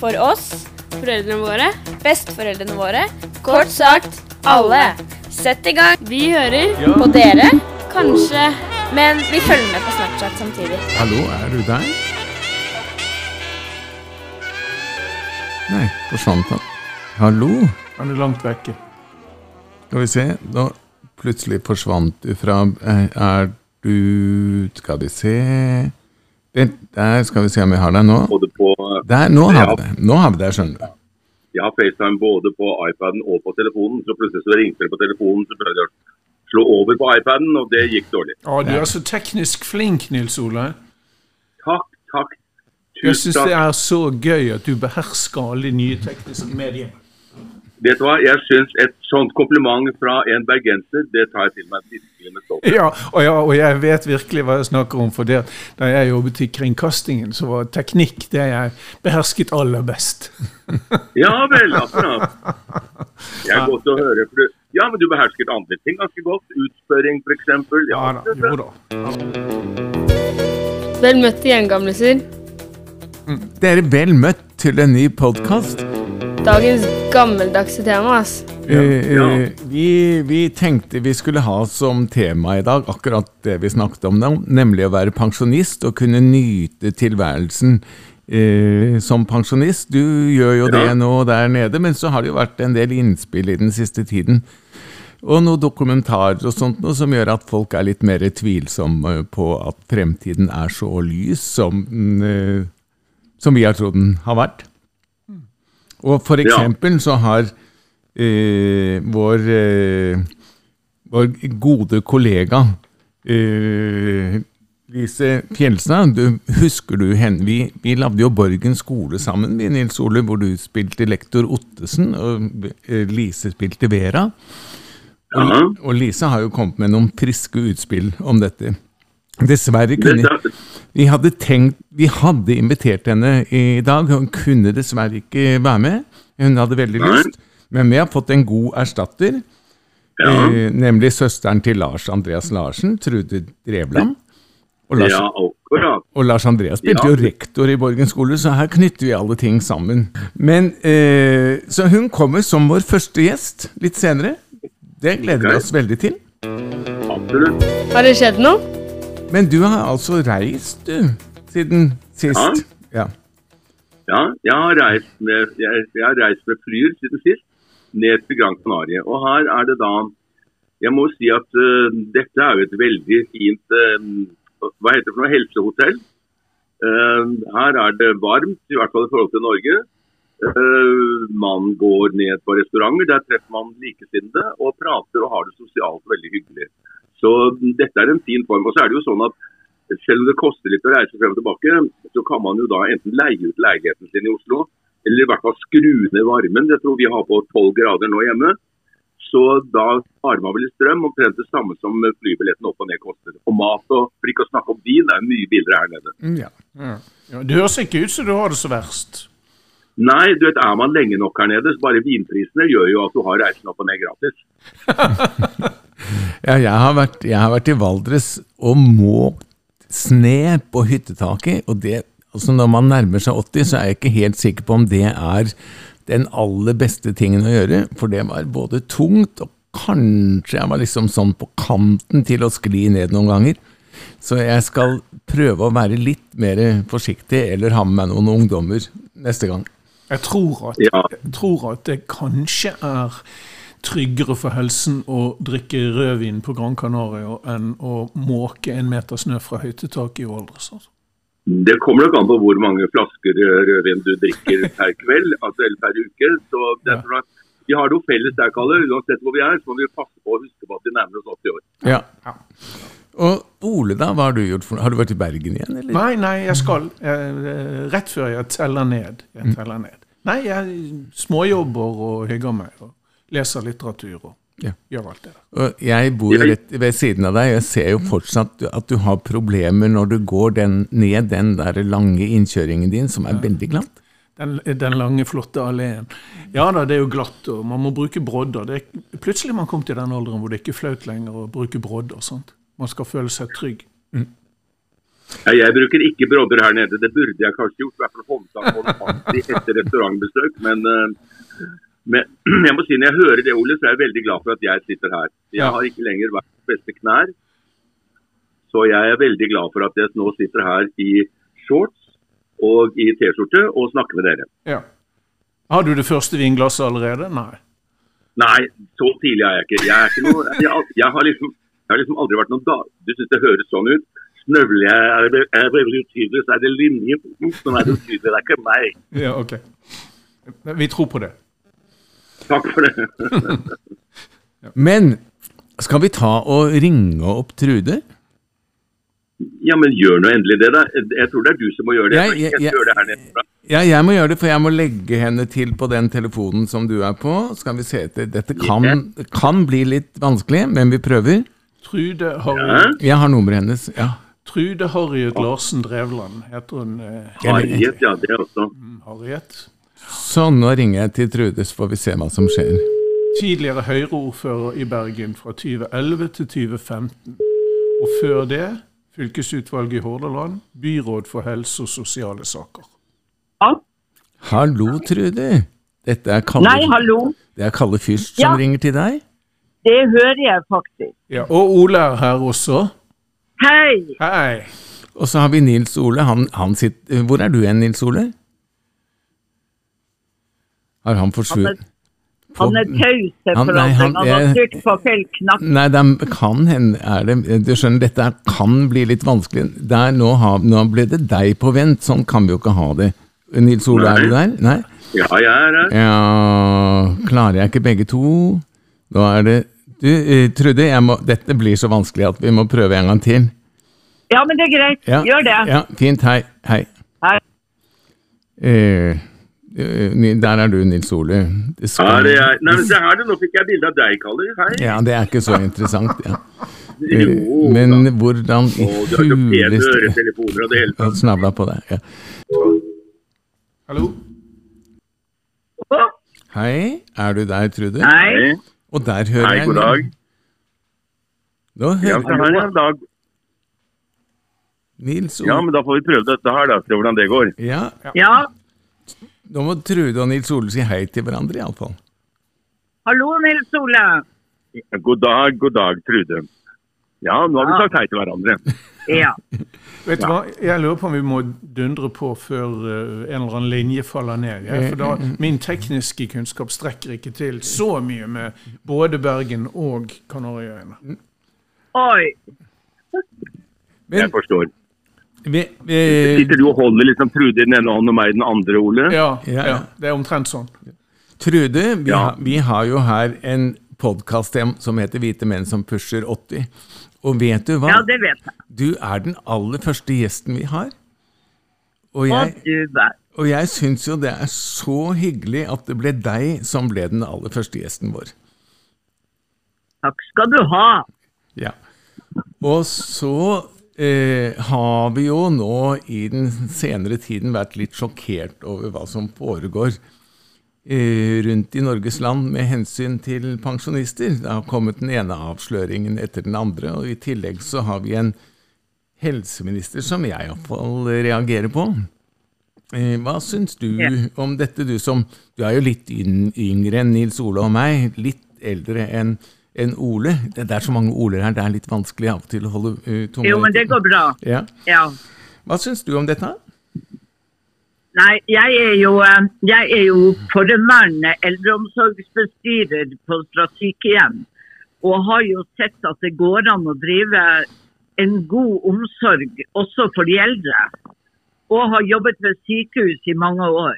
for oss, foreldrene våre, besteforeldrene våre, kort sagt alle. Sett i gang. Vi hører på dere, kanskje, men vi følger med på Snapchat samtidig. Hallo, er du der? Nei, forsvant han. Hallo? Han er langt vekke. Skal vi se, nå plutselig forsvant du fra eh, Er du Skal vi se Der skal vi se om vi har deg nå. både på, Der, nå har vi deg. Nå har vi deg, skjønner du. jeg har FaceTime både på iPaden og på telefonen, så plutselig så ringte det på telefonen, så prøvde jeg å slå over på iPaden, og det gikk dårlig. Å, du er så teknisk flink, Nils Ole. Takk, takk. Jeg Tusen syns det er så gøy at du behersker alle nye tekniske medier. Vet du hva, jeg syns et sånt kompliment fra en bergenser, det tar jeg til meg virkelig med stolthet. Ja og, ja, og jeg vet virkelig hva jeg snakker om, for det, da jeg jobbet i kringkastingen, så var teknikk det jeg behersket aller best. Ja vel, akkurat. Det er godt å høre. For du, ja, men du behersket andre ting ganske godt. Utspørring, f.eks. Ja Ja, da, jo da. Vel møtt igjen, gamliser. Dere vel møtt til en ny podkast. Dagens gammeldagse tema, ass. Ja. vi, vi tenkte vi skulle ha som tema i dag akkurat det vi snakket om nå, nemlig å være pensjonist og kunne nyte tilværelsen eh, som pensjonist. Du gjør jo det Ja. nå der nede, men så har det jo vært en del innspill i den siste tiden. Og noen dokumentarer og sånt noe som gjør at folk er litt mer tvilsomme på at fremtiden er så lys som, eh, som vi har trodd den har vært. Og for Ja. eksempel så har eh, vår, eh, vår gode kollega eh, Lise Fjelstad, du, husker du henne? Vi, vi lagde jo Borgen skole sammen, vi, Nils Ole, hvor du spilte lektor Ottesen, og eh, Lise spilte Vera. Ja. Og Lise har jo kommet med noen friske utspill om dette. Dessverre kunne Vi hadde tenkt Vi hadde invitert henne i dag. Hun kunne dessverre ikke være med. Hun hadde veldig lyst. Men vi har fått en god erstatter. Ja. Eh, nemlig søsteren til Lars Andreas Larsen, Trude Drevland. Og Lars, ja, akkurat. og Lars Andreas spilte Ja. jo rektor i Borgen skole, så her knytter vi alle ting sammen. Men, eh, Så hun kommer som vår første gjest litt senere. Det gleder vi oss veldig til. Absolutt. Har det skjedd noe? Men du har altså reist, du, siden sist. Ja. Ja, jeg har reist med, jeg, jeg har reist med flyer siden sist, ned til Gran Canaria. Og her er det da Jeg må si at uh, dette er jo et veldig fint uh, Hva heter det for noe? Helsehotell. Uh, her er det varmt, i hvert fall i forhold til Norge. Man går ned på restauranter, der treffer man likesinnede og prater og har det sosialt veldig hyggelig. Så dette er en fin form. Og så er det jo sånn at selv om det koster litt å reise frem og tilbake, så kan man jo da enten leie ut leiligheten sin i Oslo, eller i hvert fall skru ned varmen. Jeg tror vi har på 12 grader nå hjemme. Så da sparer man vel strøm, omtrent det samme som flybilletten opp og ned koster. Og mat og for ikke å snakke om vin, er mye billigere her nede. Mm, ja. Ja, det høres ikke ut som du har det så verst. Nei, du vet, er man lenge nok her nede, så bare vinprisene gjør jo at du har reisen opp og ned gratis. Ja, jeg har, vært, jeg har vært i Valdres og måkt sne på hyttetaket. Og det, altså når man nærmer seg 80, så er jeg ikke helt sikker på om det er den aller beste tingen å gjøre. For det var både tungt, og kanskje jeg var liksom sånn på kanten til å skli ned noen ganger. Så jeg skal prøve å være litt mer forsiktig, eller ha med meg noen ungdommer neste gang. Jeg tror at, Ja. jeg tror at det kanskje er tryggere for helsen å drikke rødvin på Gran Canaria enn å måke en meter snø fra høytetak i Valdres. Altså. Det kommer nok an på hvor mange flasker rødvin du drikker per kveld, altså eller per uke. Så det er sånn at vi har jo felles der, Kalle. Uansett hvor vi er, så må vi passe på å huske på at vi nærmer oss 80 år. Ja. Og Ole, da, hva har du gjort for noe? Har du vært i Bergen igjen, eller? Nei, nei, jeg skal. Eh, rett før jeg teller ned. Jeg teller ned. Nei, jeg småjobber og hygger meg. Og leser litteratur og Ja. gjør alt det der. Og jeg bor jo rett ved siden av deg, og jeg ser jo fortsatt at du har problemer når du går den, ned den der lange innkjøringen din, som er veldig glatt. Den, den lange, flotte alleen. Ja da, det er jo glatt, og man må bruke brodder. Det er, plutselig man kom til den alderen hvor det ikke er flaut lenger å bruke brodder. og sånt. Man skal føle seg trygg. Ja, jeg bruker ikke brodder her nede. Det burde jeg kanskje gjort. I hvert fall håndtak på alltid etter restaurantbesøk. Men, eh, men jeg må si når jeg hører det, Ole, så er jeg veldig glad for at jeg sitter her. Jeg har ikke lenger vært beste knær. Så jeg er veldig glad for at jeg nå sitter her i shorts og i T-skjorte og snakker med dere. Ja. Har du det første vinglasset allerede? Nei. Nei, så tidlig er jeg ikke. Jeg, er ikke noe, jeg, jeg, har, liksom, jeg har liksom aldri vært noen dag... Du syns det høres sånn ut? Snøvler jeg, er veldig utydelig, så er det linjen som er utydelig. Det er ikke meg. Ja, ok. Vi tror på det. Takk for det. Men skal vi ta og ringe opp Trude? Ja, men gjør nå endelig det, da. Jeg tror det er du som må gjøre det. Jeg- Jeg, jeg- jeg- gjør det her nede. Ja, jeg må gjøre det, for jeg må legge henne til på den telefonen som du er på. Skal vi se etter. Dette kan, kan bli litt vanskelig, men vi prøver. Trude, Harry, Hæ? Jeg har nummeret hennes. Ja. Trude Harriet Larsen Drevland heter hun. Eh, Harriet, ja, det også. Harriet. Så nå ringer jeg til Trude, så får vi se hva som skjer. Tidligere Høyre-ordfører i Bergen fra 2011 til 2015. Og før det fylkesutvalget i Hordaland, byråd for helse og sosiale saker. Ja. Hallo, Trude. Dette er Kalle, Nei, hallo. det er Kalle Fyrst som Ja. ringer til deg. Det hører jeg faktisk. Ja, og Ole er her også. Hei! Hei. Og så har vi Nils Ole. Han, han sitter, hvor er du hen, Nils Ole? Har han forsvunnet? Han er taus, Han- for nei, han han har trykt på feil knapp. Nei, det kan hende er det Du skjønner, dette kan bli litt vanskelig. Der, nå, har, nå ble det deg på vent. Sånn kan vi jo ikke ha det. Nils Ole, Nei. er du der? Nei? Ja, jeg er her. Ja Klarer jeg ikke begge to? Da er det Du, eh, Trude, jeg må, dette blir så vanskelig at vi må prøve en gang til. Ja, men det er greit. Ja, Gjør det. Ja, Fint. Hei. Hei. Hei. Eh, der er du, Nils Oli. Det skal- Her er jeg. Nei, men se her, du, nå fikk jeg bilde av deg, Kalle. Hei. Ja, det er ikke så interessant. Ja. Eh, Jo, Men da. hvordan i huleste. Snabla på deg. Ja. Hallo? Å, Hei, er du der, Trude? Hei. Og der hører Hei, jeg god dag. Nå Ja, hører jeg dag. Nils Nils ja, men da får vi prøve dette her, da. Se hvordan det går. Ja, Ja. Nå må Trude og Nils Ole si hei til hverandre, iallfall. Hallo, Nils Ole. God dag, god dag, Trude. Ja, nå har vi sagt hei til hverandre. Ja. Vet du hva? Jeg lurer på om vi må dundre på før eh, en eller annen linje faller ned. Ja? For da, min tekniske kunnskap strekker ikke til så mye med både Bergen og Kanariøyene. Oi. Men Jeg forstår. Vi, vi, Sitter du og holder liksom Trude i den ene hånden og meg i den andre, Ole? Ja, Ja, ja, det er omtrent sånn. Trude, vi, Ja. har, vi har jo her en podkast som heter 'Hvite menn som pusher 80'. Og vet du hva? Ja, det vet jeg. Du er den aller første gjesten vi har. Og jeg, og jeg syns jo det er så hyggelig at det ble deg som ble den aller første gjesten vår. Takk skal du ha. Ja. Og så eh, har vi jo nå i den senere tiden vært litt sjokkert over hva som foregår eh, rundt i Norges land med hensyn til pensjonister. Det har kommet den ene avsløringen etter den andre, og i tillegg så har vi en helseminister som jeg iallfall reagerer på. Eh, Hva syns du om dette, du som Du er jo litt yngre enn Nils Ole og meg, litt eldre enn enn Ole. Det er så mange Oler her, det er litt vanskelig av og til å holde uh, tunga Jo, men det går bra. Ja. Ja. Hva syns du om dette? Nei, jeg er jo, eh, jeg er jo formann eldreomsorgsbestyrer på Strat sykehjem. Og har jo sett at det går an å drive en god omsorg også for de eldre. Og har jobbet ved sykehus i mange år.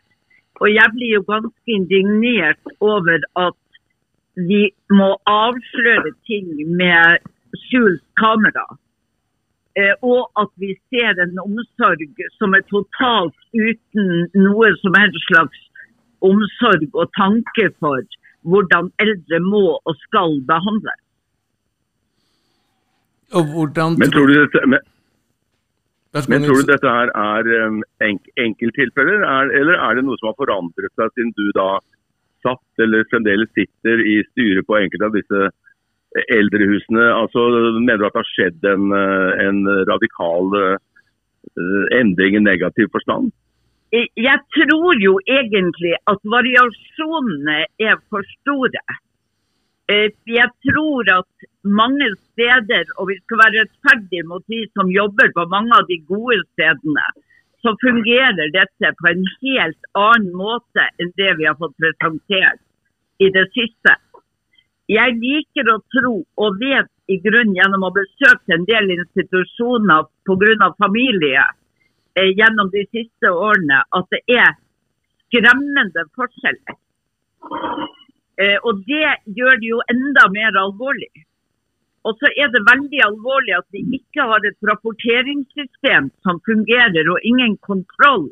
Og jeg blir jo ganske indignert over at vi må avsløre ting med skjult kamera. Eh, og at vi ser en omsorg som er totalt uten noe som helst slags omsorg og tanke for hvordan eldre må og skal behandles. Og hvordan Men tror du dette, men, men tror du dette her er enk enkelttilfeller, er, eller er det noe som har forandret seg siden du da satt eller fremdeles sitter i styret på enkelte av disse eldrehusene? Altså, Mener du at det har skjedd en, uh, en radikal uh, endring i negativ forstand? Jeg tror jo egentlig at variasjonene er for store. Eh, Jeg tror at mange steder, og vi skal være rettferdige mot de som jobber på mange av de gode stedene, så fungerer dette på en helt annen måte enn det vi har fått presentert i det siste. Jeg liker å tro, og vet i grunn gjennom å besøke en del institusjoner pga. familie, eh, gjennom de siste årene at det er skremmende forskjeller. Eh, og det gjør det jo enda mer alvorlig. Og så er det veldig alvorlig at vi ikke har et rapporteringssystem som fungerer, og ingen kontroll,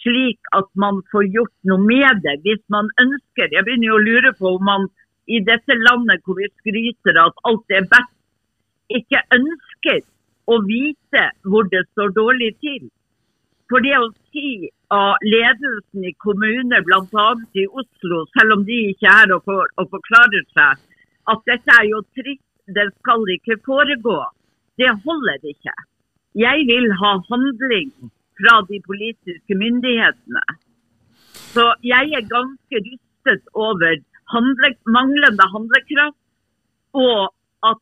slik at man får gjort noe med det hvis man ønsker. Jeg begynner jo å lure på om man i dette landet hvor vi skryter at alt er best, ikke ønsker å vite hvor det står dårlig til. For det å si av ledelsen i kommuner, bl.a. i Oslo, selv om de ikke er her og, for, og forklarer seg, at dette er jo trist, det skal ikke foregå, det holder ikke. Jeg vil ha handling fra de politiske myndighetene. Så jeg er ganske rystet over handle, manglende handlekraft, og at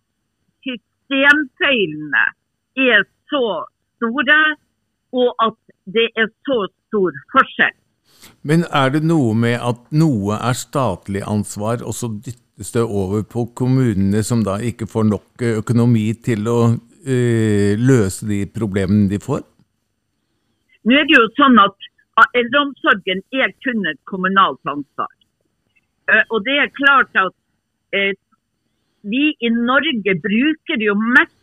systemfeilene er så store, og at det er så stor forskjell. Men er det noe med at noe er statlig ansvar, og så dyttes det over på kommunene som da ikke får nok eh, økonomi til å eh, løse de problemene de får? Nå er det jo sånn at ah, eldreomsorgen er kun et kommunalt ansvar. Eh, Og det er klart at eh, vi i Norge bruker jo mest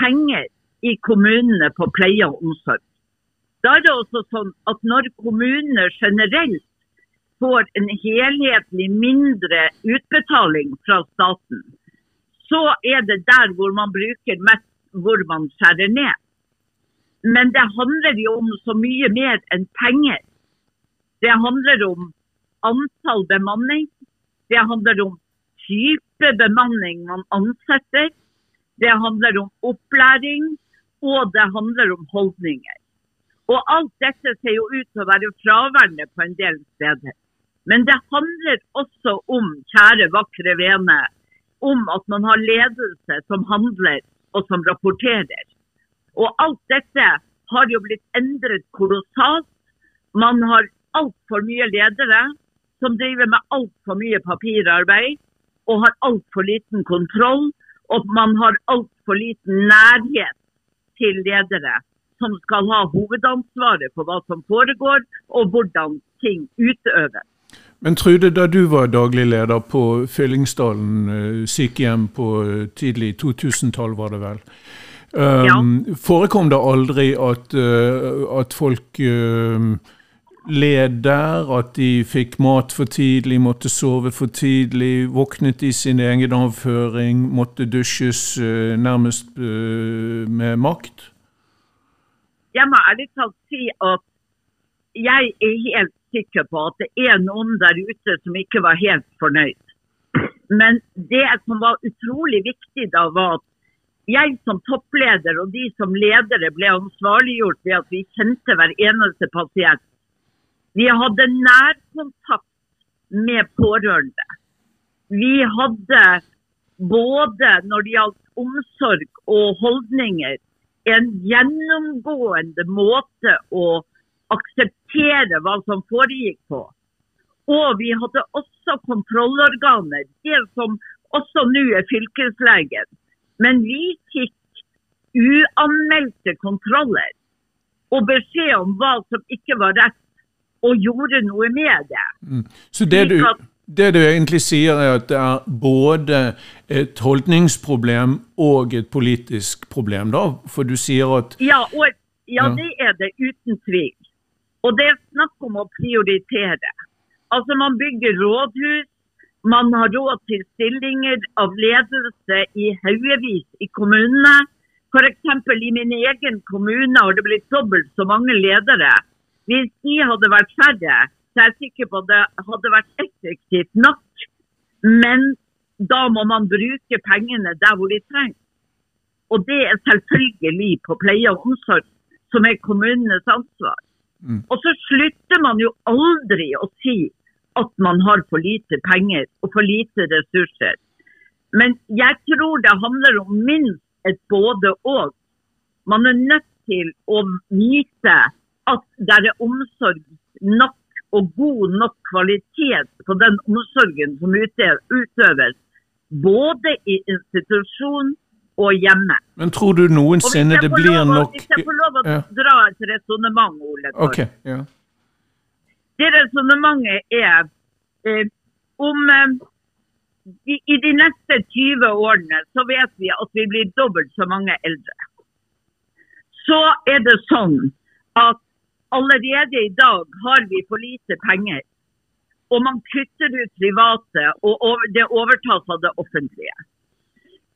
penger i kommunene på pleie og omsorg. Da er det også sånn at når kommuner generelt får en helhetlig mindre utbetaling fra staten, så er det der hvor man bruker mest hvor man skjærer ned. Men det handler jo om så mye mer enn penger. Det handler om antall bemanning. Det handler om type bemanning man ansetter. Det handler om opplæring, og det handler om holdninger. Og alt dette ser jo ut til å være fraværende på en del steder. Men det handler også om, kjære vakre vene, om at man har ledelse som handler og som rapporterer. Og alt dette har jo blitt endret kolossalt. Man har altfor mye ledere som driver med altfor mye papirarbeid og har altfor liten kontroll. Og man har altfor liten nærhet til ledere som skal ha hovedansvaret for hva som foregår og hvordan ting utøves. Men Trude, da du var daglig leder på Fyllingsdalen eh, sykehjem på tidlig 2000-tall, var det vel. Um, Forekom det aldri at, uh, at folk uh, led der, at de fikk mat for tidlig, måtte sove for tidlig, våknet i sin egen avføring, måtte dusjes uh, nærmest eh, med makt? Jeg må ærlig talt si at jeg er helt sikker på at det er noen der ute som ikke var helt fornøyd. Men det som var utrolig viktig da, var at jeg som toppleder og de som ledere ble ansvarliggjort ved at vi kjente hver eneste pasient. Vi hadde nærkontakt med pårørende. Vi hadde både når det gjaldt omsorg og holdninger, en gjennomgående måte å akseptere hva som foregikk på. Og vi hadde også kontrollorganer, det som også nå er fylkeslegen. Men vi fikk uanmeldte kontroller og beskjed om hva som ikke var rett, og gjorde noe med det. Så det du, det du egentlig sier, er at det er både et holdningsproblem og et politisk problem, da? For du sier at Ja, og, ja, Ja. det er det uten tvil. Og det er snakk om å prioritere. Altså Man bygger rådhus, man har råd til stillinger av ledelse i haugevis i kommunene. F.eks. i min egen kommune har det blitt dobbelt så mange ledere. Hvis de hadde vært færre, så er jeg sikker på at det hadde vært effektivt nok. Men da må man bruke pengene der hvor de trengs. Og det er selvfølgelig på pleie og omsorg, som er kommunenes ansvar. Og så slutter man jo aldri å si at man har for lite penger og for lite ressurser. Men jeg tror det handler om minst et både-og. Man er nødt til å vite at det er omsorg nok og god nok kvalitet på den omsorgen som utøves, både i institusjon og hjemme. Men tror du noensinne det blir lov nok Hvis jeg får lov å Ja. dra et resonnement, Ole. Torp. Ok, ja. Det resonnementet er eh, om eh, i, I de neste 20 årene så vet vi at vi blir dobbelt så mange eldre. Så er det sånn at allerede i dag har vi for lite penger. Og man kutter ut private, og over, det overtas av det offentlige.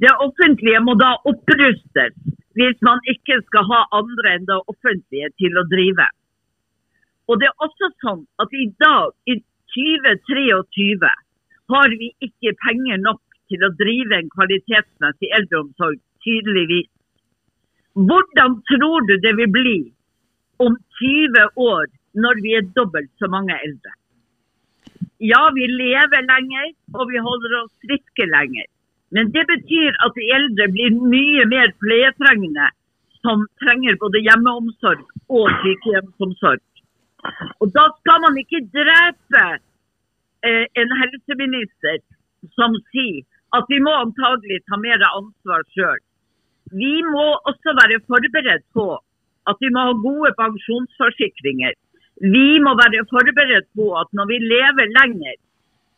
Det offentlige må da opprustes hvis man ikke skal ha andre enn det offentlige til å drive. Og det er også sånn at i dag, i 2023, har vi ikke penger nok til å drive en kvalitetsmessig eldreomsorg, tydeligvis. Hvordan tror du det vil bli om 20 år, når vi er dobbelt så mange eldre? Ja, vi lever lenger, og vi holder oss friske lenger. Men det betyr at de eldre blir mye mer pleietrengende, som trenger både hjemmeomsorg og sykehjemsomsorg. Og da skal man ikke drepe eh, en helseminister som sier at vi må antagelig ta mer ansvar sjøl. Vi må også være forberedt på at vi må ha gode pensjonsforsikringer. Vi må være forberedt på at når vi lever lenger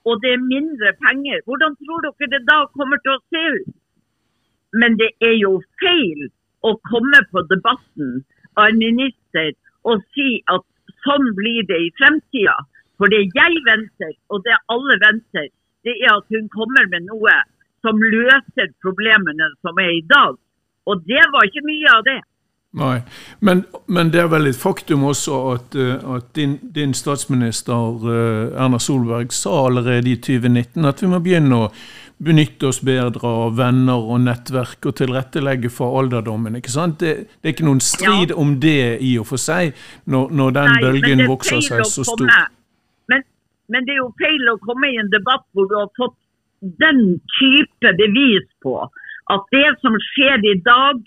og det er mindre penger, hvordan tror dere det da kommer til å se ut? Men det er jo feil å komme på debatten av en minister og si at sånn blir det i fremtida. For det jeg venter, og det alle venter, det er at hun kommer med noe som løser problemene som er i dag. Og det var ikke mye av det. Nei, men, men det er vel et faktum også at, eh, at din, din statsminister eh, Erna Solberg sa allerede i 2019 at vi må begynne å benytte oss bedre av venner og nettverk og tilrettelegge for alderdommen. ikke sant? Det, det er ikke noen strid om det i og for seg, når, når den Nei, bølgen er vokser seg så stor. Men, men det er jo feil å komme i en debatt hvor du har fått den type bevis på at det som skjer i dag,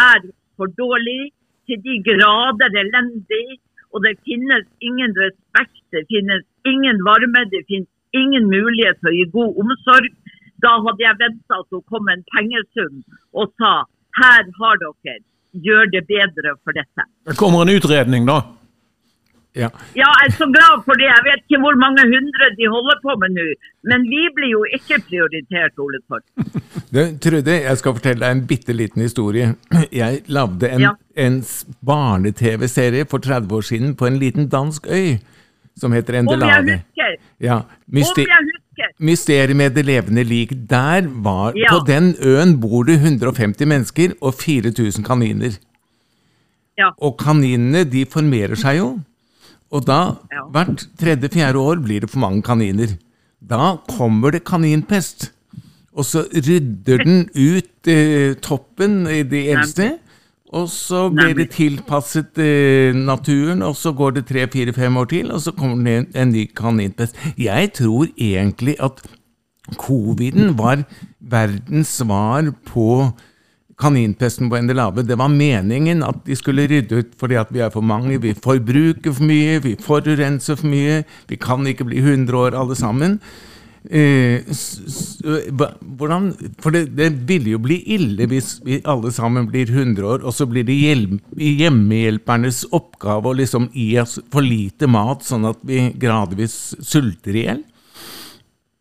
er for dårlig, til de grader elendig, og det finnes ingen respekt, det finnes ingen varme, det finnes ingen mulighet til å gi god omsorg. Da hadde jeg venta at hun kom med en pengesum og sa her har dere, gjør det bedre for dette. Det kommer en utredning, da. Ja. Ja, jeg er så glad for det. Jeg vet ikke hvor mange hundre de holder på med nå. Men vi blir jo ikke prioritert, Ole Torp. Du, Trude, jeg skal fortelle deg en bitte liten historie. Jeg lagde en, ja. en barne-TV-serie for 30 år siden på en liten dansk øy som heter Om jeg husker. Ja, Om jeg husker. Mysteriet med det levende lik. Der var, Ja. På den øen bor det 150 mennesker og 4000 kaniner. Ja. Og kaninene de formerer seg jo. Og da, hvert tredje-fjerde år, blir det for mange kaniner. Da kommer det kaninpest. Og så rydder den ut eh, toppen i de eldste. Og så blir det tilpasset eh, naturen, og så går det tre, fire, fem år til, og så kommer det en, en ny kaninpest. Jeg tror egentlig at coviden var verdens svar på kaninpesten på Endelave. Det var meningen at de skulle rydde ut fordi at vi er for mange, vi forbruker for mye, vi forurenser for mye, vi kan ikke bli 100 år alle sammen. Eh, hva- hvordan, for det, det ville jo bli ille hvis vi alle sammen blir 100 år, og så blir det hjemmehjelpernes oppgave å liksom gi oss for lite mat, sånn at vi gradvis sulter i hjel.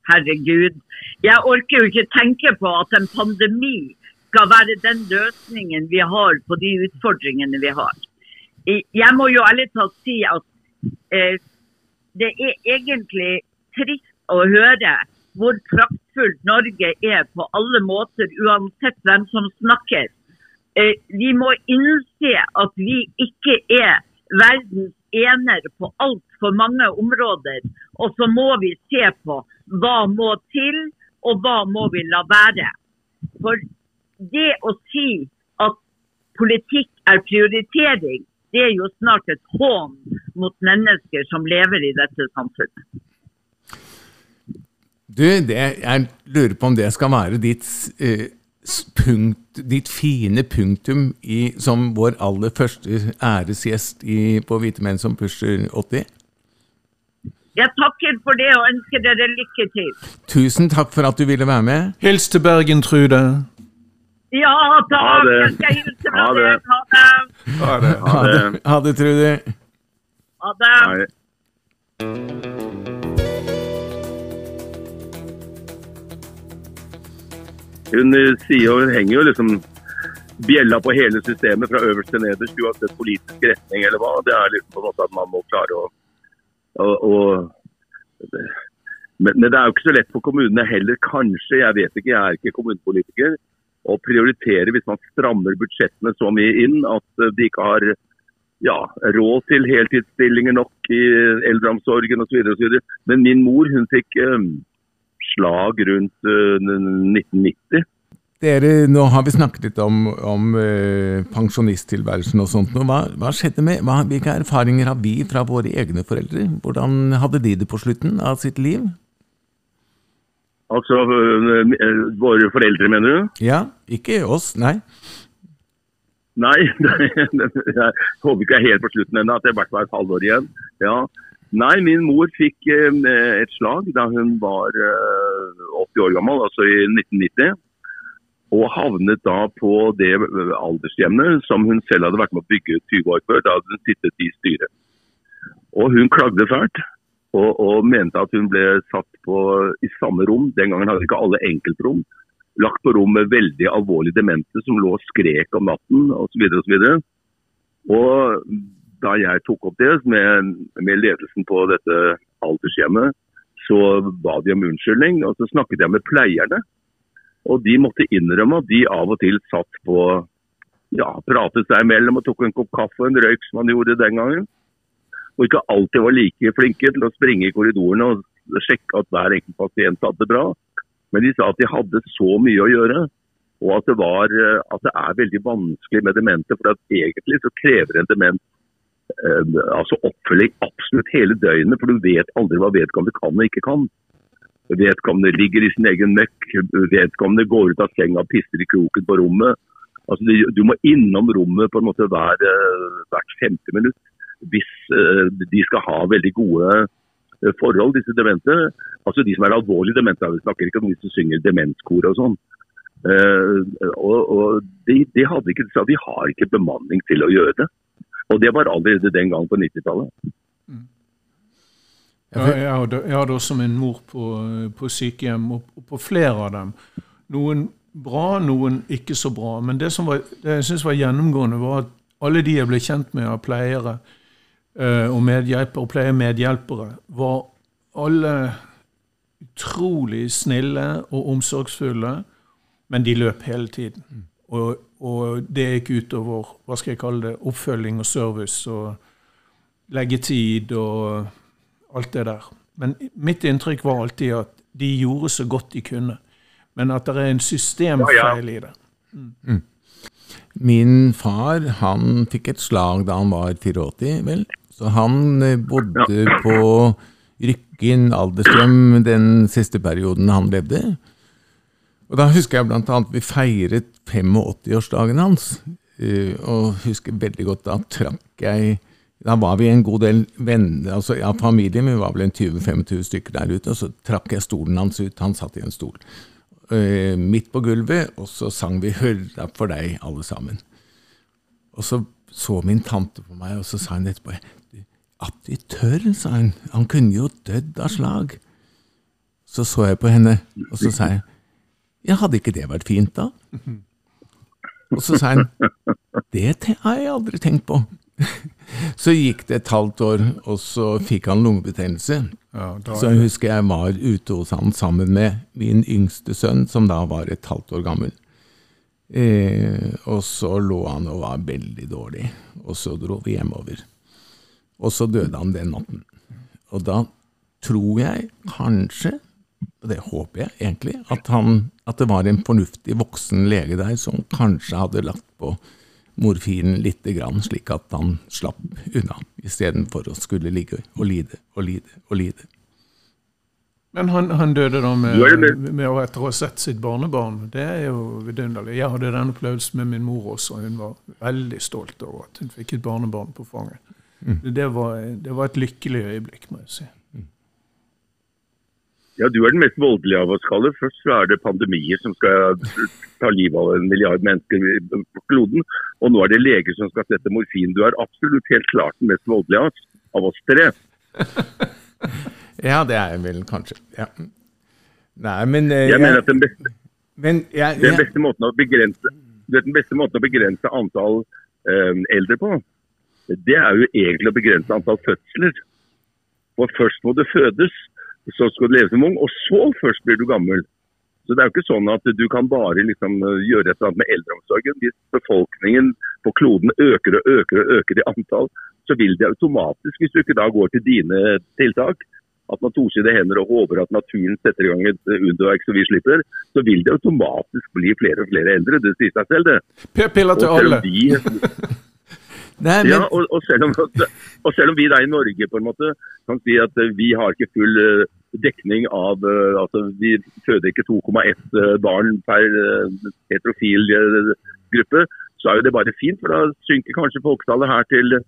herregud. Jeg orker jo ikke tenke på at en pandemi skal være den løsningen vi har på de utfordringene vi har. Jeg må jo ærlig talt si at eh, det er egentlig trist å høre hvor praktfullt Norge er på alle måter, uansett hvem som snakker. Eh, vi må innse at vi ikke er verdens ener på altfor mange områder. Og så må vi se på hva må til, og hva må vi la være. For det å si at politikk er prioritering, det er jo snart et hån mot mennesker som lever i dette samfunnet. Du, det, jeg lurer på om det skal være ditt, eh, punkt, ditt fine punktum i, som vår aller første æresgjest i, på Hvite menn som pusher 80. Jeg takker for det og ønsker dere lykke til. Tusen takk for at du ville være med. Hils til Bergen, Trude. Ja, takk! Ha det. Jeg skal hilse fra Ha det. Ha det. Ha det. Ha det, ha det Trude. Ha det. Nei. Hun eh, sier og hun henger jo liksom bjella på hele systemet fra øverst til nederst, uansett politisk retning eller hva. Det er liksom på en måte at man må klare å, å, å men, men det er jo ikke så lett for kommunene heller, kanskje. Jeg vet ikke, jeg er ikke kommunepolitiker. Å prioritere hvis man strammer budsjettene så mye inn at eh, de ikke har ja, råd til heltidsstillinger nok i eldreomsorgen osv. Men min mor hun fikk eh, slag rundt eh, 1990. Dere, nå har vi snakket litt om, om eh, pensjonisttilværelsen og sånt. Hva, hva skjedde med, hva, hvilke erfaringer har vi fra våre egne foreldre? Hvordan hadde de det på slutten av sitt liv? Altså eh, eh, våre foreldre, mener du? Ja, ikke oss, nei. Nei, nei, jeg håper ikke jeg er helt på slutten ennå, at det i hvert fall er et halvår igjen. Ja. Nei, min mor fikk eh, et slag da hun var eh, 80 år gammel, altså i 1990. Og havnet da på det aldershjemmet som hun selv hadde vært med å bygge 20 år før. Da hadde hun sittet i styret. Og hun klagde fælt. Og, og mente at hun ble satt på i samme rom. Den gangen hadde ikke alle enkeltrom lagt på rom med veldig alvorlig demente som lå og skrek om natten osv. Og, og da jeg tok opp det med, med ledelsen på dette aldershjemmet, så ba de om unnskyldning. Og så snakket jeg med pleierne. Og de måtte innrømme at de av og til satt på ja, pratet seg imellom og tok en kopp kaffe og en røyk som man gjorde den gangen. Og ikke alltid var like flinke til å springe i korridorene og sjekke at hver enkelt pasient hadde det bra. Men de sa at de hadde så mye å gjøre, og at det, var, eh, at det er veldig vanskelig med demente. For egentlig så krever en dement altså oppfølging absolutt hele døgnet, for du vet aldri hva vedkommende kan og ikke kan. Vedkommende ligger i sin egen møkk, vedkommende går ut av senga og pisser i kroken på rommet. Altså, du, må innom rommet på en måte hver, eh, hvert femte minutt hvis eh, de skal ha veldig gode eh, forhold, disse demente. Altså de som er alvorlig demente, vi snakker ikke om de som synger demenskor og sånn. Eh, og, og de, de hadde ikke, sa de har ikke bemanning til å gjøre det. Og det var allerede den gang på 90-tallet. Ja, jeg, hadde, jeg hadde også min mor på, på sykehjem, og og på flere av dem. Noen bra, noen ikke så bra. Men det som var, det jeg synes var gjennomgående, var at alle de jeg ble kjent med av pleiere eh, og medhjelpere, og pleiemedhjelpere, var alle utrolig snille og omsorgsfulle, men de løp hele tiden. Og, og det gikk utover hva skal jeg kalle det, oppfølging og service og leggetid og alt det der. Men mitt inntrykk var alltid at de gjorde så godt de kunne. Men at det er en systemfeil i det. Min far han fikk et slag da han var 84, vel. Så han eh, bodde på Rykken alderstrøm den siste perioden han levde. Og da husker jeg annet vi feiret 85-årsdagen hans. eh, Og husker veldig godt da trakk jeg Da var vi en god del venner, altså ja, familien, vi var vel en 20-25 stykker der ute, og så trakk jeg stolen hans ut. Han satt i en stol eh, midt på gulvet, og så sang vi 'Hurra for deg', alle sammen. Og så så min tante på meg, og så sa hun etterpå At de tør, sa hun. Han kunne jo dødd av slag. Så så jeg på henne, og så sa jeg Ja, hadde ikke det vært fint, da? Og så sa han Det har jeg aldri tenkt på. Så gikk det et halvt år, og så fikk han lungebetennelse. Ja, Så jeg husker jeg var ute hos han sammen med min yngste sønn, som da var et halvt år gammel. Eh, og så lå han og var veldig dårlig, og så dro vi hjemover. Og så døde han den natten. Og da tror jeg kanskje, og det håper jeg egentlig, at, han, at det var en fornuftig voksen lege der som kanskje hadde lagt på morfinen lite grann, slik at han slapp unna, istedenfor å skulle ligge og lide og lide og lide. Men han, han døde da med, med- å etter å ha sett sitt barnebarn. Det er jo vidunderlig. Jeg hadde den opplevelsen med min mor også. Hun var veldig stolt over at hun fikk et barnebarn på fanget. Det, var, det var et lykkelig øyeblikk, må jeg si. Ja, Du er den mest voldelige av oss, Kalle. Først så er det pandemier som skal ta livet av en milliard mennesker på kloden. Og nå er det leger som skal sette morfin. Du er absolutt helt klart den mest voldelige av oss, av oss tre. Ja, det er jeg vel kanskje. Ja. Nei, men eh, Jeg mener at den beste, men jeg, den beste måten å begrense vet, den beste måten å begrense antall eh, eldre på, det er jo egentlig å begrense antall fødsler. For først må det fødes, så skal du leve som ung, og så først blir du gammel. Så det er jo ikke sånn at du kan bare liksom gjøre et eller annet med eldreomsorgen. Hvis befolkningen på kloden øker og øker og øker i antall, så vil det automatisk, hvis du ikke da går til dine tiltak, at man toside hender og håper at naturen setter i gang et underverk så vi slipper, så vil det automatisk bli flere og flere eldre. Det sier seg selv, det. P- Piller til alle. vi, nei, men, ja, og, og, selv om, og selv om vi da i Norge på en måte kan si at vi har ikke full eh, dekning av eh, altså Vi føder ikke 2,1 eh, barn per eh, heterofil gruppe, så er jo det bare fint. For da synker kanskje folketallet her til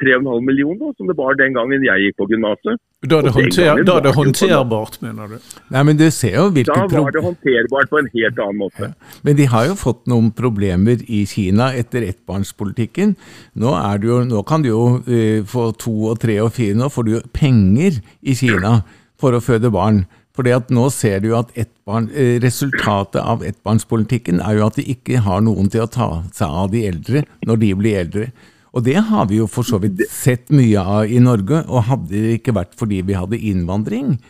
3,5 millioner, som det var den gangen jeg gikk på gymnaset. Da er det, håndter, da er det det håndterbart, mener du? nei, men du ser jo Da var det håndterbart på en helt annen måte. Men de har jo fått noen problemer i Kina etter ettbarnspolitikken. Nå, er det jo, nå kan du jo uh, få to og tre og fire, nå får du jo penger i Kina for å føde barn. Fordi at nå ser du at ettbarn, eh, resultatet av ettbarnspolitikken er jo at de ikke har noen til å ta seg av de eldre når de blir eldre. Og det har vi jo for så vidt sett mye av i Norge, og hadde det ikke vært fordi vi hadde innvandring,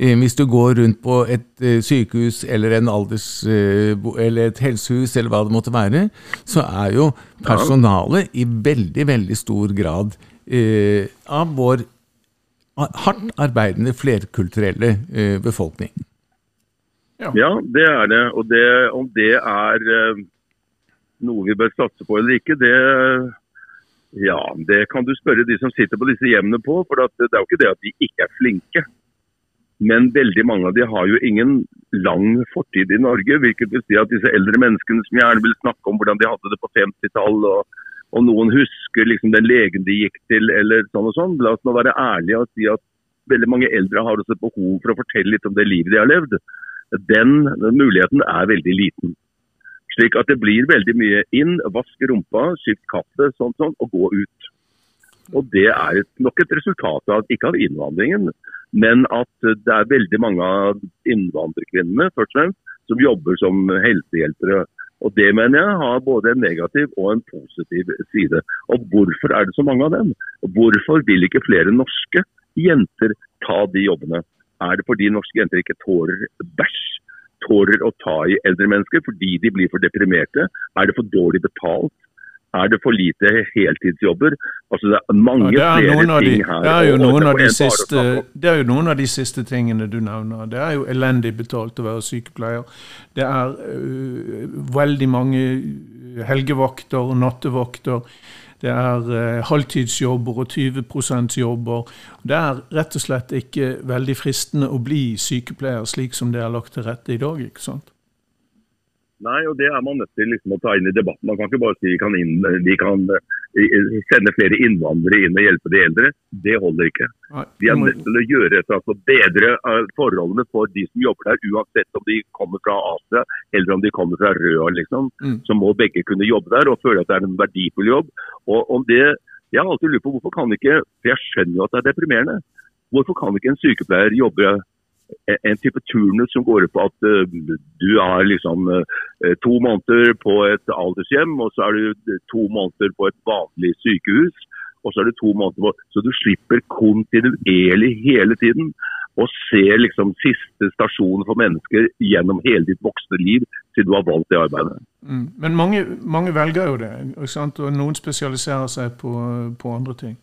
Eh, Hvis du går rundt på et eh, sykehus eller, en alders, eller et helsehus eller hva det måtte være, så er jo personalet i veldig, veldig stor grad eh, av vår hardt arbeidende flerkulturelle eh, befolkning. Ja, det er det. Og det, om det er eh, noe vi bør satse på eller ikke, det ja, det kan du spørre de som sitter på disse hjemmene på. For det er jo ikke det at de ikke er flinke. Men veldig mange av de har jo ingen lang fortid i Norge. Hvilket vil si at disse eldre menneskene som gjerne vil snakke om hvordan de hadde det på 50-tall, og, og noen husker liksom den legen de gikk til, eller sånn og sånn. La oss nå være ærlige og si at veldig mange eldre har også et behov for å fortelle litt om det livet de har levd. Den muligheten er veldig liten. Slik at det blir veldig mye inn, vask rumpa, skift kaffe, sånn sånn, og gå ut. Og Det er nok et resultat av ikke av innvandringen, men at det er veldig mange av innvandrerkvinnene først og fremst, som jobber som helsehjelpere. Og Det mener jeg har både en negativ og en positiv side. Og Hvorfor er det så mange av dem? Hvorfor vil ikke flere norske jenter ta de jobbene? Er det fordi norske jenter ikke tåler bæsj? Tåler å ta i eldre mennesker fordi de blir for deprimerte? Er det for dårlig betalt? Er det for lite heltidsjobber? Altså Det er mange Ja, det, er flere de, ting her. det, er jo noen av de siste, det er jo noen av de siste tingene du nevner. Det er jo elendig betalt å være sykepleier. Det er uh, veldig mange helgevakter og nattevakter. Det er øh, halvtidsjobber og 20 jobber. Det er rett og slett ikke veldig fristende å bli sykepleier slik som det er lagt til rette i dag. ikke sant? Nei, og det er man nødt til liksom, å ta inn i debatten. Man kan ikke bare si kan, inn, de kan eh, sende flere innvandrere inn og hjelpe de eldre. Det holder ikke. Vi er nødt til å gjøre et altså, bedre eh, forholdene for de som jobber der, uansett om de kommer fra Asia eller om de kommer fra Røa. Liksom. Mm. Så må begge kunne jobbe der og føle at det er en verdifull jobb. Og om det, Jeg har alltid lurt på hvorfor kan ikke For jeg skjønner jo at det er deprimerende. Hvorfor kan ikke en sykepleier jobbe en type turnus som går ut på at uh, du er liksom uh, to måneder på et aldershjem, og så er du to måneder på et vanlig sykehus. Og så er du to måneder på Så du slipper kontinuerlig hele tiden å se liksom siste stasjon for mennesker gjennom hele ditt voksne liv siden du har valgt det arbeidet. Mm. Men mange, mange, velger jo det, og noen spesialiserer seg på, på andre ting.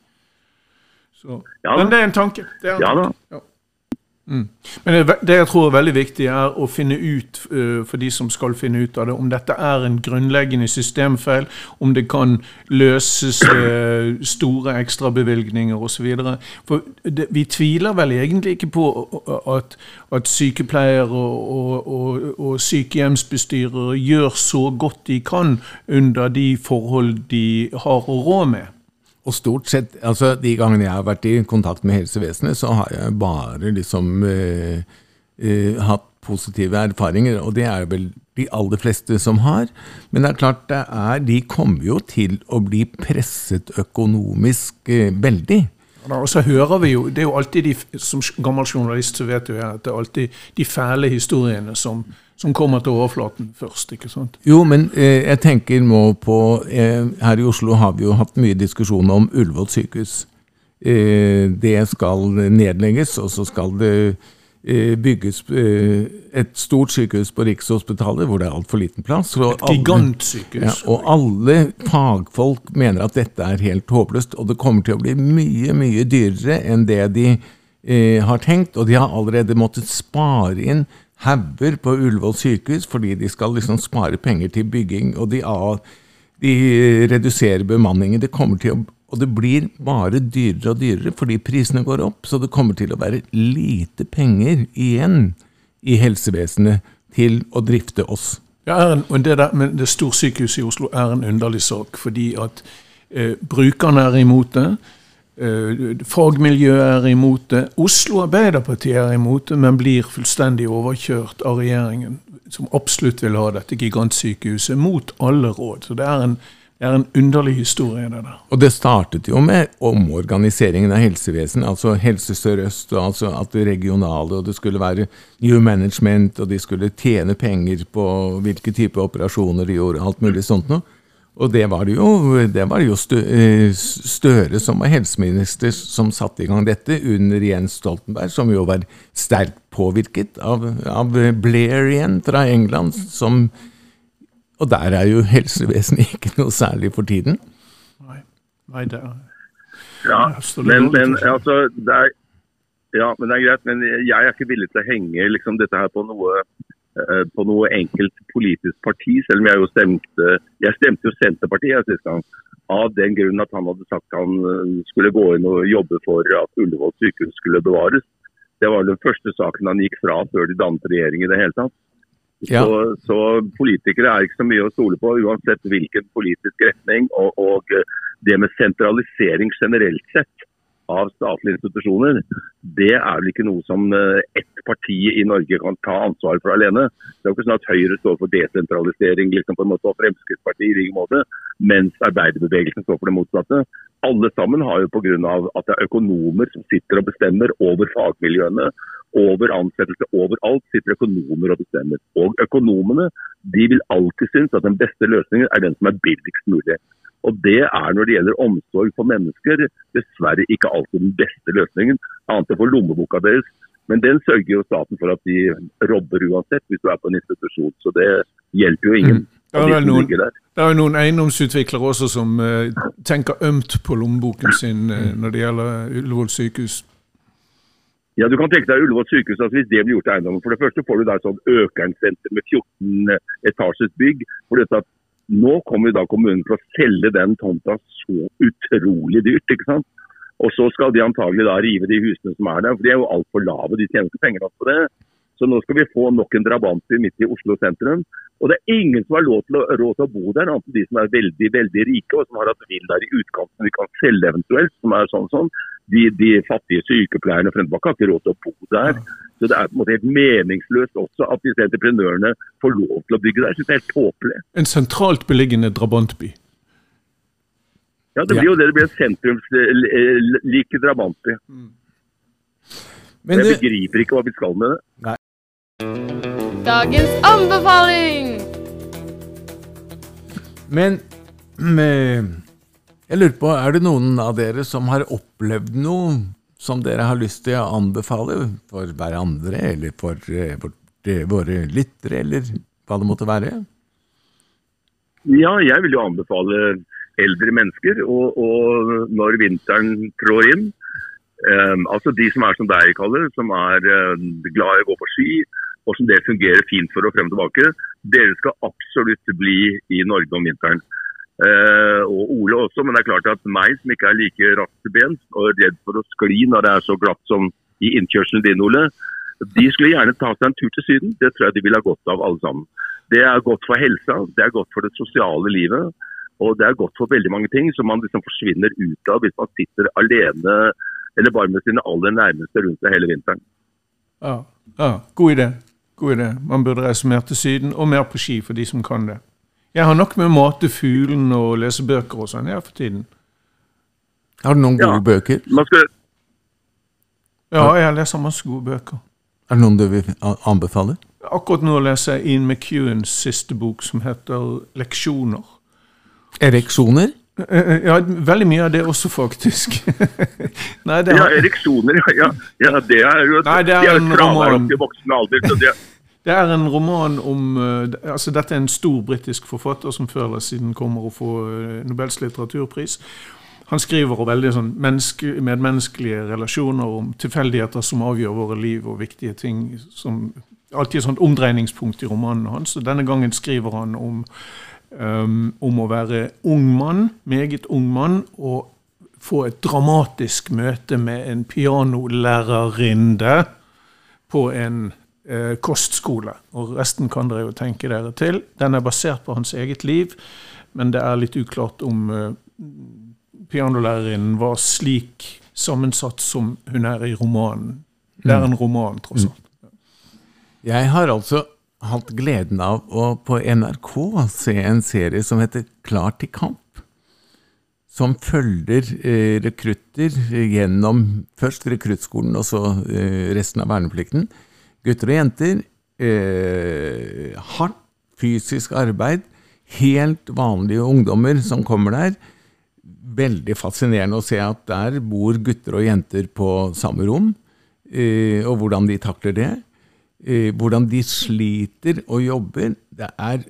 Så. Ja, Men det er en tanke. Det er en ja, tanke. Ja. Mm. Men det jeg tror er veldig viktig, er å finne ut uh, for de som skal finne ut av det, om dette er en grunnleggende systemfeil, om det kan løses uh, store ekstrabevilgninger osv. For det, vi tviler vel egentlig ikke på at, at sykepleiere og, og, og, og sykehjemsbestyrere gjør så godt de kan under de forhold de har å rå med. Og stort sett, altså De gangene jeg har vært i kontakt med helsevesenet, så har jeg bare liksom eh, eh, hatt positive erfaringer. Og det er vel de aller fleste som har. Men det er klart, det er, de kommer jo til å bli presset økonomisk eh, veldig. Og så hører vi jo, det er jo alltid de, Som gammel journalist så vet jo jeg at det er alltid de fæle historiene som som kommer til overflaten først. ikke sant? Jo, men eh, jeg tenker nå på eh, Her i Oslo har vi jo hatt mye diskusjon om Ullevål sykehus. Eh, det skal nedlegges, og så skal det eh, bygges eh, et stort sykehus på Rikshospitalet hvor det er altfor liten plass. Et gigantsykehus. Ja, og alle fagfolk mener at dette er helt håpløst, og det kommer til å bli mye, mye dyrere enn det de eh, har tenkt. Og de har allerede måttet spare inn hauger på Ullevål sykehus fordi de skal liksom spare penger til bygging, og de, de reduserer bemanningen. Det kommer til å og det blir bare dyrere og dyrere fordi prisene går opp. Så det kommer til å være lite penger igjen i helsevesenet til å drifte oss. Ja, en, det, der, men det storsykehuset i Oslo er en underlig sak, fordi at eh, brukerne er imot det. Eh, fagmiljøet er imot det. Oslo Arbeiderparti er imot det, men blir fullstendig overkjørt av regjeringen, som absolutt vil ha dette gigantsykehuset, mot alle råd. Så det er en, det er en underlig historie. det der. Og det startet jo med omorganiseringen av helsevesenet. Altså Helse Sør-Øst, altså at det regionale, og det skulle være new management, og de skulle tjene penger på hvilke typer operasjoner de gjorde, alt mulig sånt noe. Og det var jo, det var jo eh, Støre som var helseminister som satte i gang dette, under Jens Stoltenberg, som jo var sterkt påvirket av, av Blair igjen fra England. Som, og der er jo helsevesenet ikke noe særlig for tiden. Nei, Nei det er ja, men, men, altså, det er, ja, men det er greit. Men jeg er ikke villig til å henge liksom, dette her på noe på noe enkelt politisk parti, selv om jeg jo stemte Jeg stemte jo Senterpartiet sist gang. Av den grunn at han hadde sagt han eh, skulle gå inn og jobbe for at Ullevål sykehus skulle bevares. Det var den første saken han gikk fra før de dannet regjering i det hele tatt. Ja. Så, så, politikere er ikke så mye å stole på, uansett hvilken politisk retning. Og, og det med sentralisering generelt sett av statlige institusjoner, det er vel ikke noe som eh, ett parti i Norge kan ta ansvar for alene. Det er jo ikke sånn at Høyre står for desentralisering liksom på en måte, og Fremskrittspartiet i like måte, mens arbeiderbevegelsen står for det motsatte. Alle sammen har jo pga. at det er økonomer som sitter og bestemmer over fagmiljøene, over ansettelse, overalt sitter økonomer og bestemmer. Og økonomene de vil alltid synes at den beste løsningen er den som er billigst mulig. Og det er når det gjelder omsorg for mennesker, dessverre ikke alltid den beste løsningen, annet enn for lommeboka deres. Men den sørger jo staten for at de robber uansett, hvis du er på en institusjon. Så det hjelper jo ingen. Mm. Det er, vel noen, det er jo noen eiendomsutviklere også som uh, tenker ømt på lommeboken sin uh, når det gjelder Ullevål sykehus. Ja, du kan tenke deg Ullevål sykehus. altså Hvis det blir gjort til eiendommen For det første får du der sånn Økernsenter med 14 eh, etasjes bygg. For dette at nå kommer da kommunen til å selge den tomta så utrolig dyrt. ikke sant? Og så skal de antagelig da rive de husene som er der, for de er jo altfor lave. De tjener ikke penger nok på det. Så nå skal vi få nok en drabantby midt i Oslo sentrum. Og det er ingen som har råd til å, råd til å bo der, annet enn de som er veldig veldig rike og som har hatt der i utkanten vi kan selge eventuelt. som er sånn sånn. De, de fattige sykepleierne fra har ikke råd til å bo der. Så Det er på en måte helt meningsløst også at disse entreprenørene får lov til å bygge der. Jeg synes det er helt tåpelig. En sentralt beliggende drabantby? Ja, det blir jo det. Det blir en sentrumslik drabantby. Mm. Men jeg begriper ikke hva vi skal med det. Dagens anbefaling! men men jeg lurer på, er det noen av dere som har opplevd noe som dere har lyst til å anbefale for hverandre, eller for, eh, for eh, våre lyttere, eller hva det måtte være? Ja, jeg vil jo anbefale eldre mennesker, og, og når vinteren trår inn Um, Altså de som er som deg, Kalle, som er um, glad i å gå på ski, og som det fungerer fint for å frem og tilbake. Dere skal absolutt bli i Norge om vinteren. Eh, og Ole også, men det er klart at meg som ikke er like rask til bens og er redd for å skli når det er så glatt som i innkjørselen din, Ole, de skulle gjerne ta seg en tur til Syden. Det tror jeg de ville ha godt av, alle sammen. Det er godt for helsa, det er godt for det sosiale livet. Og det er godt for veldig mange ting som man liksom forsvinner ut av hvis man sitter alene eller bare med sine aller nærmeste rundt seg hele vinteren. Ja, ja, god idé. God idé. Man burde reise mer til Syden, og mer på ski for de som kan det. Jeg har nok med å mate fuglene og lese bøker og sånn, her for tiden. Har du noen gode Ja. bøker? Skal, Ja, jeg leser masse gode bøker. Er det noen du vil anbefale? Akkurat nå leser jeg Ian McEwans siste bok, som heter 'Leksjoner'. Ereksjoner? Ja, veldig mye av det også, faktisk. Nei, det ja, har, ereksjoner, ja, ja, ja. Det er jo Nei, det er en roman. opp i voksen alder. Så det, det er en roman om eh, altså Dette er en stor britisk forfatter som før eller siden kommer å få eh, Nobels litteraturpris. Han skriver om veldig sånn menneske, medmenneskelige relasjoner, om tilfeldigheter som avgjør våre liv, og viktige ting som Alltid et sånt omdreiningspunkt i romanene hans. Og denne gangen skriver han om, um, om å være ung mann, meget ung mann, og få et dramatisk møte med en pianolærerinne på en eh, kostskole. Og resten kan dere jo tenke dere til. Den er basert på hans eget liv, men det er litt uklart om eh, pianolærerinnen var slik sammensatt som hun er i romanen. Det er en roman, tross alt. Jeg har altså hatt gleden av å på NRK se en serie som heter Klar til kamp. Som følger eh, rekrutter gjennom først rekruttskolen og så eh, resten av verneplikten. Gutter og jenter. Eh, hardt fysisk arbeid. Helt vanlige ungdommer som kommer der. Veldig fascinerende å se at der bor gutter og jenter på samme rom. Eh, og hvordan de takler det eh, hvordan de sliter og jobber. Det er,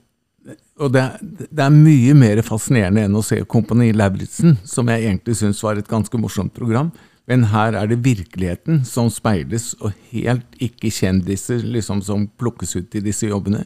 og det, det er mye mer fascinerende enn å se Kompani Lauritzen, som jeg egentlig syns var et ganske morsomt program. Men her er det virkeligheten som speiles, og helt ikke kjendiser liksom, som plukkes ut i disse jobbene.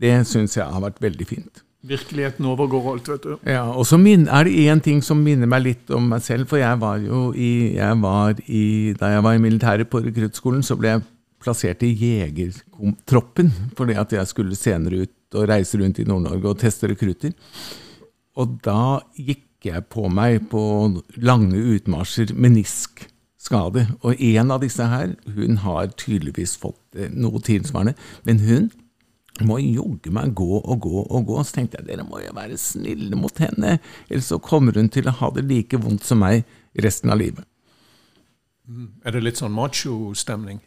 Det syns jeg har vært veldig fint. Virkeligheten overgår alt, vet du. Ja, og så er det én ting som minner meg litt om meg selv. For jeg var jo i, jeg var i Da jeg var i militæret på rekruttskolen, så ble jeg plassert i jegertroppen. Fordi at jeg skulle senere ut og reise rundt i Nord-Norge og teste rekrutter. Og da gikk jeg på meg på lange utmarsjer meniskskade. Og en av disse her, hun har tydeligvis fått eh, noe tilsvarende. Men hun må jogge meg gå og gå og gå. Så tenkte jeg dere må jo være snille mot henne, ellers så kommer hun til å ha det like vondt som meg resten av livet. Er det litt sånn macho-stemning?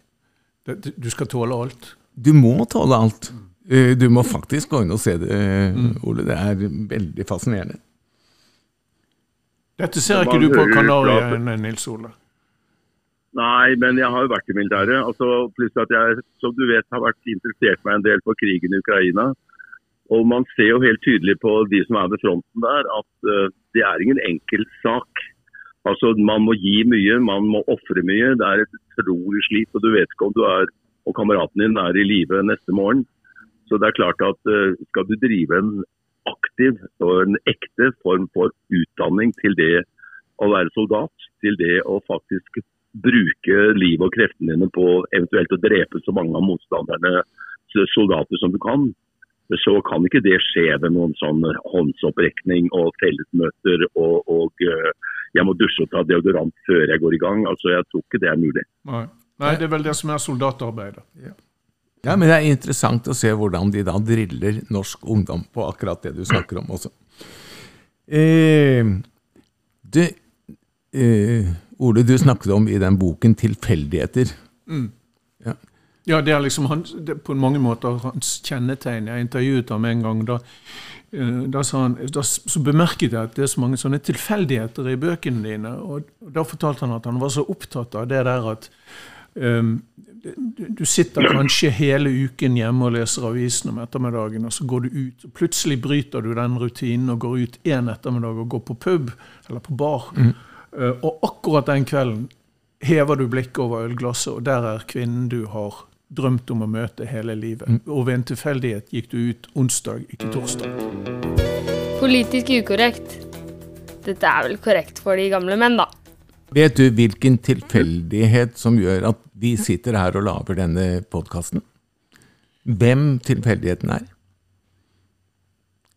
Det- Du skal tåle alt. Du må tåle alt. Eh, Du må faktisk gå inn og se det, Ole. Det er veldig fascinerende. Dette ser ikke du på Kanariøyene, Nils Ole. Nei, men jeg har jo vært i militæret. Altså, pluss at jeg, som du vet, har vært interessert meg en del for krigen i Ukraina. Og man ser jo helt tydelig på de som er ved fronten der, at eh, det er ingen enkel sak. Altså, Man må gi mye, man må ofre mye. Det er et utrolig slit, og du vet ikke om du er og kameraten din er i live neste morgen. Så det er klart at eh, skal du drive en aktiv og en ekte form for utdanning til det å være soldat, til det å faktisk bruke livet og kreftene dine på eventuelt å drepe så mange av motstanderne soldater som du kan, så kan ikke det skje ved noen sånn håndsopprekning og fellesmøter og, og eh, jeg må dusje og ta deodorant før jeg går i gang. Altså, Jeg tror ikke det er mulig. Nei. Nei, det er vel det som er soldatarbeidet. Ja, men det er interessant å se hvordan de da driller norsk ungdom på akkurat det du snakker om også. Eh, du, eh, Ole, du snakket om i den boken tilfeldigheter. Ja. Ja, det er liksom hans, det, på mange måter hans kjennetegn. Jeg intervjuet ham en gang. Da, eh, da, sa han, da så bemerket jeg at det er så mange sånne tilfeldigheter i bøkene dine. Og, og da fortalte han at han var så opptatt av det der at um, du, sitter kanskje hele uken hjemme og leser avisen om ettermiddagen, og så går du ut. og Plutselig bryter du den rutinen og går ut en ettermiddag og går på pub eller på bar. Eh, og akkurat den kvelden hever du blikket over ølglasset, og der er kvinnen du har drømt om å møte hele livet. Og ved en tilfeldighet gikk du ut onsdag, ikke torsdag. Politisk ukorrekt. Dette er vel korrekt for de gamle menn, da. Vet du hvilken tilfeldighet som gjør at vi sitter her og lager denne podkasten? Hvem tilfeldigheten er?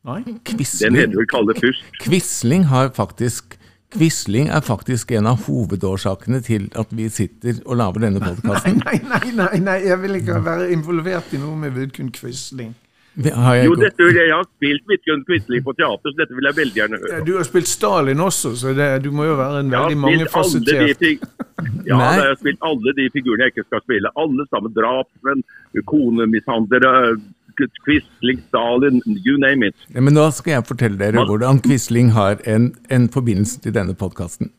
Nei? Den Quisling. heter vel kalle først. Quisling har faktisk Quisling er faktisk en av hovedårsakene til at vi sitter og lager denne podkasten. Nei, nei, nei, nei, jeg vil ikke være involvert i noe med Vidkun Quisling. Har jeg Jo, dette vil jeg, jeg har spilt Vidkun Quisling på teater, så dette vil jeg veldig gjerne høre. Du har spilt Stalin også, så det, du må jo være en veldig mangefasettert ja, Nei. jeg har spilt alle de figurene jeg ikke skal spille. Alle sammen. Drapsmenn, konemishandlere, Quisling, Stalin, you name it. Ja, men nå skal jeg fortelle dere hvordan Quisling har en, en forbindelse til denne podkasten.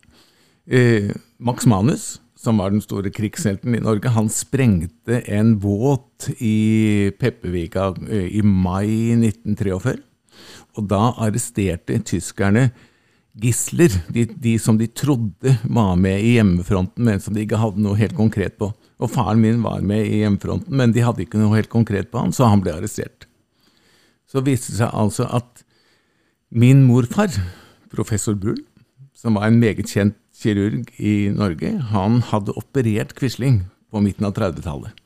Eh, Max Manus, som var den store krigshelten i Norge, han sprengte en båt i Peppervika eh, i mai 1943. Og da arresterte tyskerne gisler, de, de som de trodde var med i hjemmefronten, men som de ikke hadde noe helt konkret på. Og faren min var med i hjemmefronten, men de hadde ikke noe helt konkret på han, så han ble arrestert. Så viste det seg altså at min morfar, professor Bull, som var en meget kjent kirurg i Norge, han hadde operert Quisling på midten av 30-tallet.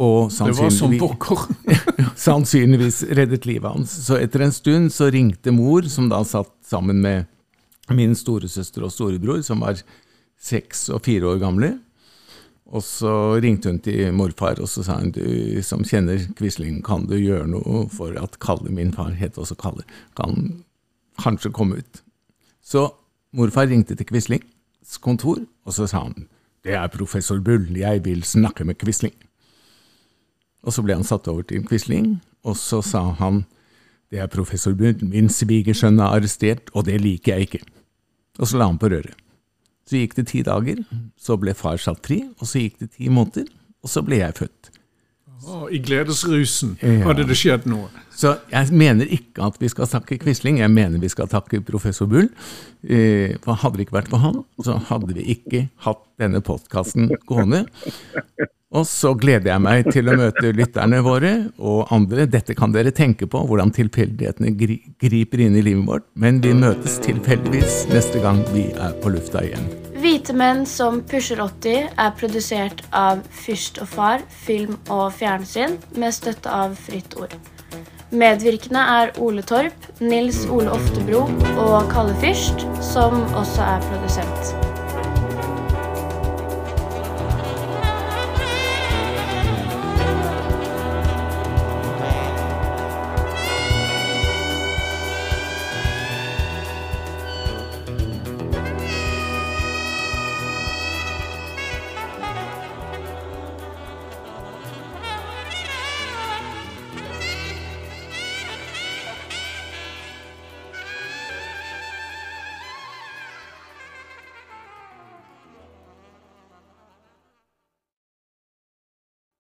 Og Det var som sannsynligvis- sannsynligvis reddet livet hans. Så etter en stund så ringte mor, som da satt sammen med min storesøster og storebror, som var seks og fire år gamle. Og så ringte hun til morfar, og så sa hun du som kjenner Quisling, kan du gjøre noe for at Kalle, min far het også Kalle, kan kanskje komme ut. Så morfar ringte til Quislings kontor, og så sa han det er professor Bull, jeg vil snakke med Quisling. Og så ble han satt over til Quisling, og så sa han det er professor Bull, min svigersønn er arrestert, og det liker jeg ikke. Og så la han på røret. Så gikk det ti dager, så ble far satt fri, og så gikk det ti måneder, og så ble jeg født. Å, I gledesrusen Ja. hadde det skjedd noe. Så jeg mener ikke at vi skal takke Quisling, jeg mener vi skal takke professor Bull. Eh, For hadde det ikke vært for han, så hadde vi ikke hatt denne podkasten gående. Og så gleder jeg meg til å møte lytterne våre og andre. Dette kan dere tenke på, hvordan tilfeldighetene griper inn i livet vårt. Men vi møtes tilfeldigvis neste gang vi er på lufta igjen. Hvite menn som pusher 80 er produsert av Fyrst og Far film og fjernsyn med støtte av Fritt Ord. Medvirkende er Ole Torp, Nils Ole Oftebro og Kalle Fyrst, som også er produsent.